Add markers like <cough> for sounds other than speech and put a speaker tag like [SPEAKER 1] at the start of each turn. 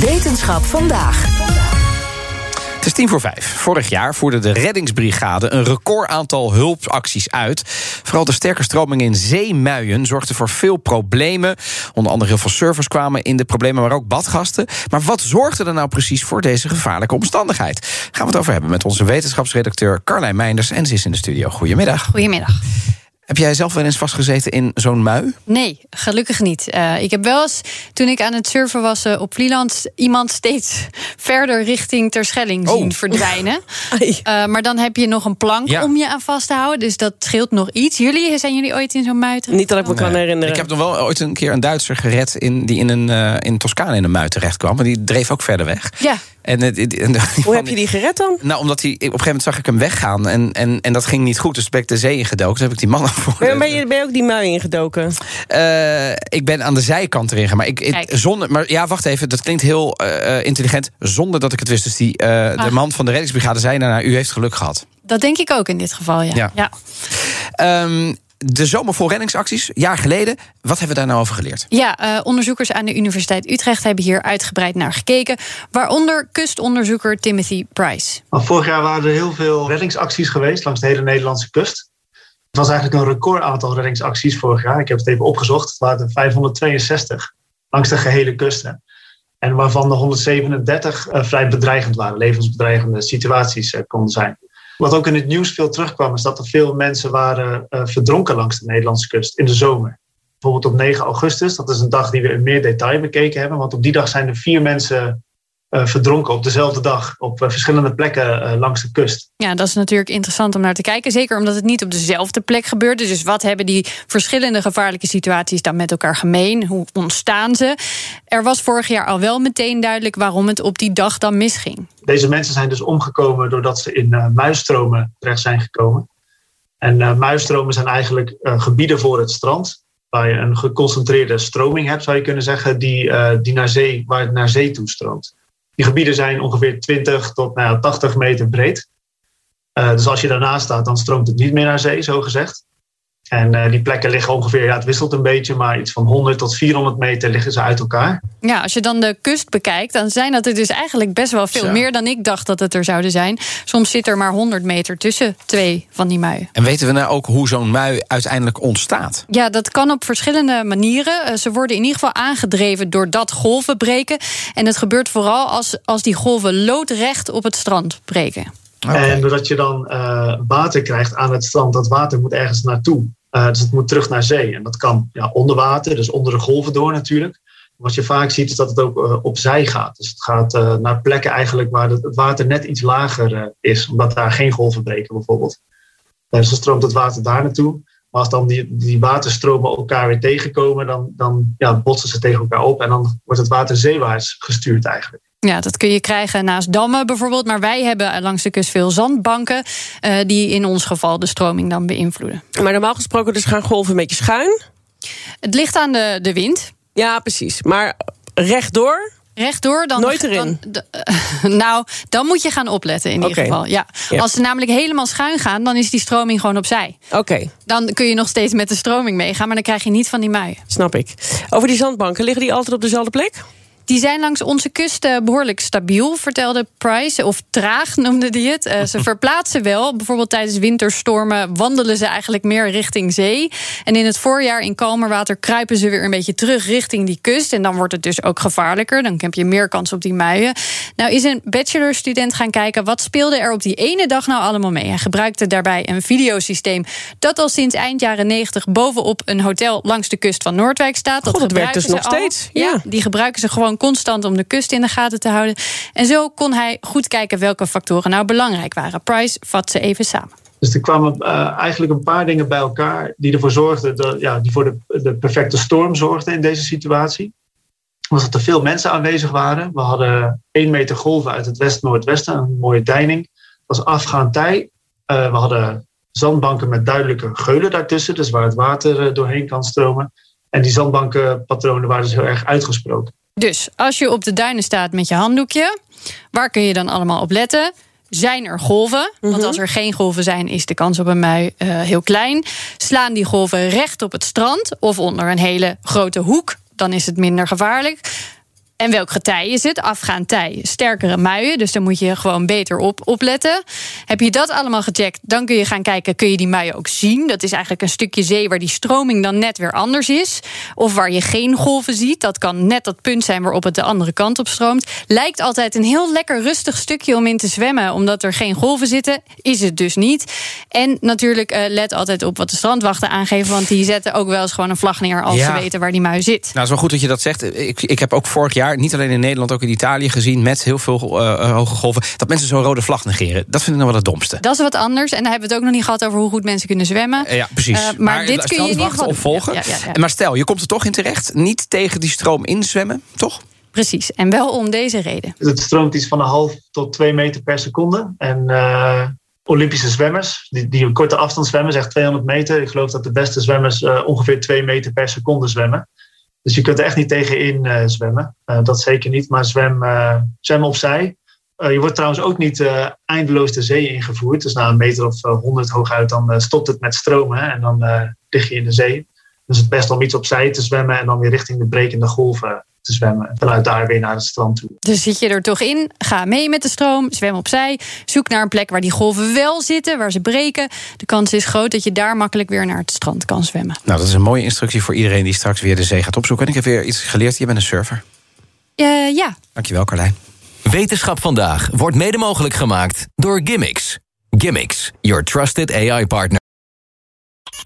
[SPEAKER 1] Wetenschap vandaag.
[SPEAKER 2] Het is tien voor vijf. Vorig jaar voerde de reddingsbrigade een record aantal hulpacties uit. Vooral de sterke stroming in zeemuien zorgde voor veel problemen. Onder andere heel veel servers kwamen in de problemen, maar ook badgasten. Maar wat zorgde er nou precies voor deze gevaarlijke omstandigheid? Gaan we het over hebben met onze wetenschapsredacteur Carlijn Meinders. En ze is in de studio. Goedemiddag.
[SPEAKER 3] Goedemiddag.
[SPEAKER 2] Heb jij zelf wel eens vastgezeten in zo'n mui?
[SPEAKER 3] Nee, gelukkig niet. Uh, ik heb wel eens, toen ik aan het surfen was uh, op Vlieland... iemand steeds <laughs> verder richting Terschelling
[SPEAKER 2] Oh.
[SPEAKER 3] zien verdwijnen. <laughs> Uh, maar dan heb je nog een plank
[SPEAKER 2] Ja.
[SPEAKER 3] om je aan vast te houden. Dus dat scheelt nog iets. Jullie, zijn jullie ooit in zo'n mui terecht?
[SPEAKER 4] Niet dat ik me kan herinneren.
[SPEAKER 2] Ik heb nog wel ooit een keer een Duitser gered... In, die in, een, eh, in Toscane in een mui terecht kwam. Maar die dreef ook verder weg.
[SPEAKER 3] Ja.
[SPEAKER 2] En, <laughs>
[SPEAKER 4] Hoe heb je die gered dan?
[SPEAKER 2] Nou, omdat hij op een gegeven moment zag ik hem weggaan. En, en, en dat ging niet goed. Dus ben ik de zee ingedoken. Toen heb ik die man voor.
[SPEAKER 4] Ben, ben je, ben je ook die mui ingedoken?
[SPEAKER 2] Eh, ik ben aan de zijkant erin gegaan. Maar, ik, zonder, maar ja, wacht even. Dat klinkt heel eh, intelligent. Zonder dat ik het wist. Dus die, eh, de
[SPEAKER 3] Ah.
[SPEAKER 2] man van de reddingsbrigade zei daarna... u heeft geluk gehad.
[SPEAKER 3] Dat denk ik ook in dit geval, ja.
[SPEAKER 2] Ja.
[SPEAKER 3] ja.
[SPEAKER 2] Ehm, de zomervol reddingsacties, jaar geleden. Wat hebben we daar nou over geleerd?
[SPEAKER 3] Ja, eh, onderzoekers aan de Universiteit Utrecht hebben hier uitgebreid naar gekeken. Waaronder kustonderzoeker Timothy Price.
[SPEAKER 5] Vorig jaar waren er heel veel reddingsacties geweest langs de hele Nederlandse kust. Het was eigenlijk een record aantal reddingsacties vorig jaar. Ik heb het even opgezocht. Het waren er 562 langs de gehele kust. hè. En waarvan de 137 eh, vrij bedreigend waren, levensbedreigende situaties eh, konden zijn. Wat ook in het nieuws veel terugkwam, is dat er veel mensen waren eh, verdronken langs de Nederlandse kust in de zomer. Bijvoorbeeld op 9 augustus, dat is een dag die we in meer detail bekeken hebben. Want op die dag zijn er vier mensen eh, verdronken op dezelfde dag op eh, verschillende plekken eh, langs de kust.
[SPEAKER 3] Ja, dat is natuurlijk interessant om naar te kijken. Zeker omdat het niet op dezelfde plek gebeurde. Dus wat hebben die verschillende gevaarlijke situaties dan met elkaar gemeen? Hoe ontstaan ze? Er was vorig jaar al wel meteen duidelijk waarom het op die dag dan misging.
[SPEAKER 5] Deze mensen zijn dus omgekomen doordat ze in muisstromen terecht zijn gekomen. En muisstromen zijn eigenlijk gebieden voor het strand. Waar je een geconcentreerde stroming hebt, zou je kunnen zeggen, die, die naar zee, waar het naar zee toe stroomt. Die gebieden zijn ongeveer 20 tot nou ja, 80 meter breed. Eh, dus als je daarnaast staat, dan stroomt het niet meer naar zee, zo gezegd. En eh, die plekken liggen ongeveer, ja, het wisselt een beetje, maar iets van 100 tot 400 meter liggen ze uit elkaar.
[SPEAKER 3] Ja, als je dan de kust bekijkt, dan zijn dat er dus eigenlijk best wel veel meer dan ik dacht dat het er zouden zijn. Soms zit er maar 100 meter tussen twee van die muien.
[SPEAKER 2] En weten we nou ook hoe zo'n mui uiteindelijk ontstaat?
[SPEAKER 3] Ja, dat kan op verschillende manieren. Eh, Ze worden in ieder geval aangedreven doordat golven breken. En het gebeurt vooral als, als die golven loodrecht op het strand breken.
[SPEAKER 5] En doordat je dan eh, water krijgt aan het strand, dat water moet ergens naartoe. Eh, dus het moet terug naar zee. En dat kan ja, onder water, dus onder de golven door natuurlijk. Wat je vaak ziet is dat het ook eh, opzij gaat. Dus het gaat eh, naar plekken eigenlijk waar het, water net iets lager is. Omdat daar geen golven breken bijvoorbeeld. Dus dan stroomt het water daar naartoe. Maar als dan die, die waterstromen elkaar weer tegenkomen, dan, dan ja, botsen ze tegen elkaar op. En dan wordt het water zeewaarts gestuurd eigenlijk.
[SPEAKER 3] Ja, dat kun je krijgen naast dammen bijvoorbeeld. Maar wij hebben langs de kust veel zandbanken... eh, die in ons geval de stroming dan beïnvloeden.
[SPEAKER 4] Maar normaal gesproken dus gaan golven een beetje schuin.
[SPEAKER 3] Het ligt aan de, de wind.
[SPEAKER 4] Ja, precies. Maar rechtdoor?
[SPEAKER 3] Rechtdoor, dan.
[SPEAKER 4] Nooit erin?
[SPEAKER 3] dan- <laughs> nou, dan moet je gaan opletten in ieder geval. Ja.
[SPEAKER 4] Ja.
[SPEAKER 3] Als ze namelijk helemaal schuin gaan, dan is die stroming gewoon opzij.
[SPEAKER 4] Oké,
[SPEAKER 3] Dan kun je nog steeds met de stroming meegaan, maar dan krijg je niet van die muien.
[SPEAKER 4] snap ik. Over die zandbanken, liggen die altijd op dezelfde plek?
[SPEAKER 3] Die zijn langs onze kust eh, behoorlijk stabiel, vertelde Price. Of traag noemde hij het. Eh, ze <laughs> verplaatsen wel. Bijvoorbeeld tijdens winterstormen wandelen ze eigenlijk meer richting zee. En in het voorjaar in kalmer water kruipen ze weer een beetje terug richting die kust. En dan wordt het dus ook gevaarlijker. Dan heb je meer kans op die muien. Nou is een bachelorstudent gaan kijken wat speelde er op die ene dag nou allemaal mee. Hij gebruikte daarbij een videosysteem dat al sinds eind jaren 90 bovenop een hotel langs de kust van Noordwijk staat.
[SPEAKER 4] God, dat werkt dus nog
[SPEAKER 3] al.
[SPEAKER 4] steeds.
[SPEAKER 3] Ja,
[SPEAKER 4] Ja.
[SPEAKER 3] die gebruiken ze gewoon constant om de kust in de gaten te houden. En zo kon hij goed kijken welke factoren nou belangrijk waren. Price vat ze even samen.
[SPEAKER 5] Dus er kwamen eh, eigenlijk een paar dingen bij elkaar die ervoor zorgden, dat, ja, die voor de, de perfecte storm zorgden in deze situatie. Omdat er veel mensen aanwezig waren. We hadden 1 meter golven uit het west-noordwesten, een mooie deining. Dat was afgaand tij. Uh, we hadden zandbanken met duidelijke geulen daartussen, dus waar het water uh, doorheen kan stromen. En die zandbankenpatronen waren dus heel erg uitgesproken.
[SPEAKER 3] Dus als je op de duinen staat met je handdoekje, waar kun je dan allemaal op letten? Zijn er golven? Want
[SPEAKER 4] Mhm.
[SPEAKER 3] als er geen golven zijn, is de kans op een mui uh, heel klein. Slaan die golven recht op het strand of onder een hele grote hoek, dan is het minder gevaarlijk. En welk getij is het? Afgaand tij. Sterkere muien, dus daar moet je gewoon beter op opletten. Heb je dat allemaal gecheckt, dan kun je gaan kijken... kun je die muien ook zien? Dat is eigenlijk een stukje zee waar die stroming dan net weer anders is. Of waar je geen golven ziet. Dat kan net dat punt zijn waarop het de andere kant op stroomt. Lijkt altijd een heel lekker rustig stukje om in te zwemmen... omdat er geen golven zitten. Is het dus niet. En natuurlijk uh, let altijd op wat de strandwachten aangeven... want die zetten ook wel eens gewoon een vlag neer... als
[SPEAKER 2] Ja.
[SPEAKER 3] ze weten waar die mui zit.
[SPEAKER 2] Nou, het is wel goed dat je dat zegt. Ik, ik heb ook vorig jaar, niet alleen in Nederland, ook in Italië gezien met heel veel uh, hoge golven, dat mensen zo'n rode vlag negeren. Dat vind ik nou wel het domste.
[SPEAKER 3] Dat is wat anders. En dan hebben we het ook nog niet gehad over hoe goed mensen kunnen zwemmen.
[SPEAKER 2] Uh, ja, precies.
[SPEAKER 3] Uh, maar, maar, dit kun je geval
[SPEAKER 2] opvolgen.
[SPEAKER 3] Ja, ja, ja,
[SPEAKER 2] maar stel, je komt er toch in terecht, niet tegen die stroom inzwemmen, toch?
[SPEAKER 3] Precies, en wel om deze reden.
[SPEAKER 5] Het stroomt iets van een half tot twee meter per seconde. En uh, Olympische zwemmers, die, die een korte afstand zwemmen, zeg 200 meter. Ik geloof dat de beste zwemmers uh, ongeveer twee meter per seconde zwemmen. Dus je kunt er echt niet tegenin uh, zwemmen. Uh, dat zeker niet, maar zwem, uh, zwem opzij. je wordt trouwens ook niet eindeloos de zee ingevoerd. Dus na een meter of honderd hooguit, dan stopt het met stromen. En dan lig je in de zee. Dus het best om iets opzij te zwemmen en dan weer richting de brekende golven te zwemmen. En vanuit daar weer naar het strand toe.
[SPEAKER 3] Dus zit je er toch in, ga mee met de stroom, zwem opzij. Zoek naar een plek waar die golven wel zitten, waar ze breken. De kans is groot dat je daar makkelijk weer naar het strand kan zwemmen.
[SPEAKER 2] Nou, dat is een mooie instructie voor iedereen die straks weer de zee gaat opzoeken. En ik heb weer iets geleerd. Je bent een surfer.
[SPEAKER 3] Uh, ja.
[SPEAKER 2] Dankjewel, Carlijn.
[SPEAKER 6] Wetenschap vandaag wordt mede mogelijk gemaakt door Gimmicks. Gimmicks, your trusted AI partner.